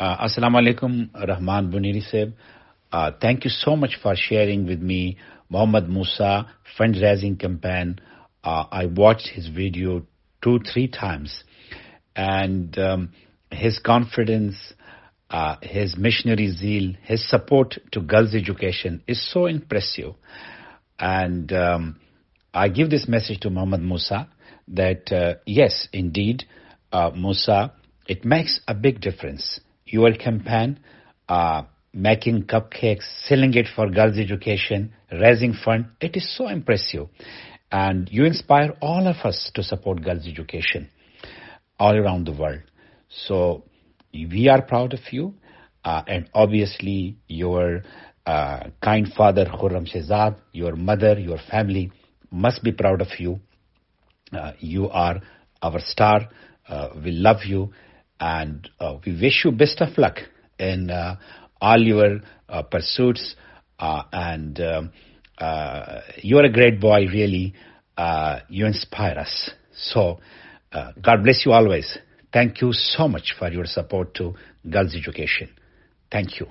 Uh, Assalamu alaikum, Rahman Buniri Seb. Uh, thank you so much for sharing with me Muhammad Musa fundraising campaign. Uh, I watched his video two, three times, and um, his confidence, uh, his missionary zeal, his support to girls' education is so impressive. And um, I give this message to Muhammad Musa that uh, yes, indeed, uh, Musa, it makes a big difference. Your campaign, uh, making cupcakes, selling it for girls' education, raising fund, it is so impressive. And you inspire all of us to support girls' education all around the world. So we are proud of you. Uh, and obviously, your uh, kind father, Khurram Shehzad, your mother, your family must be proud of you. Uh, you are our star. Uh, we love you. And uh, we wish you best of luck in uh, all your pursuits. and um, you're a great boy, really. you inspire us. So, God bless you always. Thank you so much for your support to girls' education. Thank you.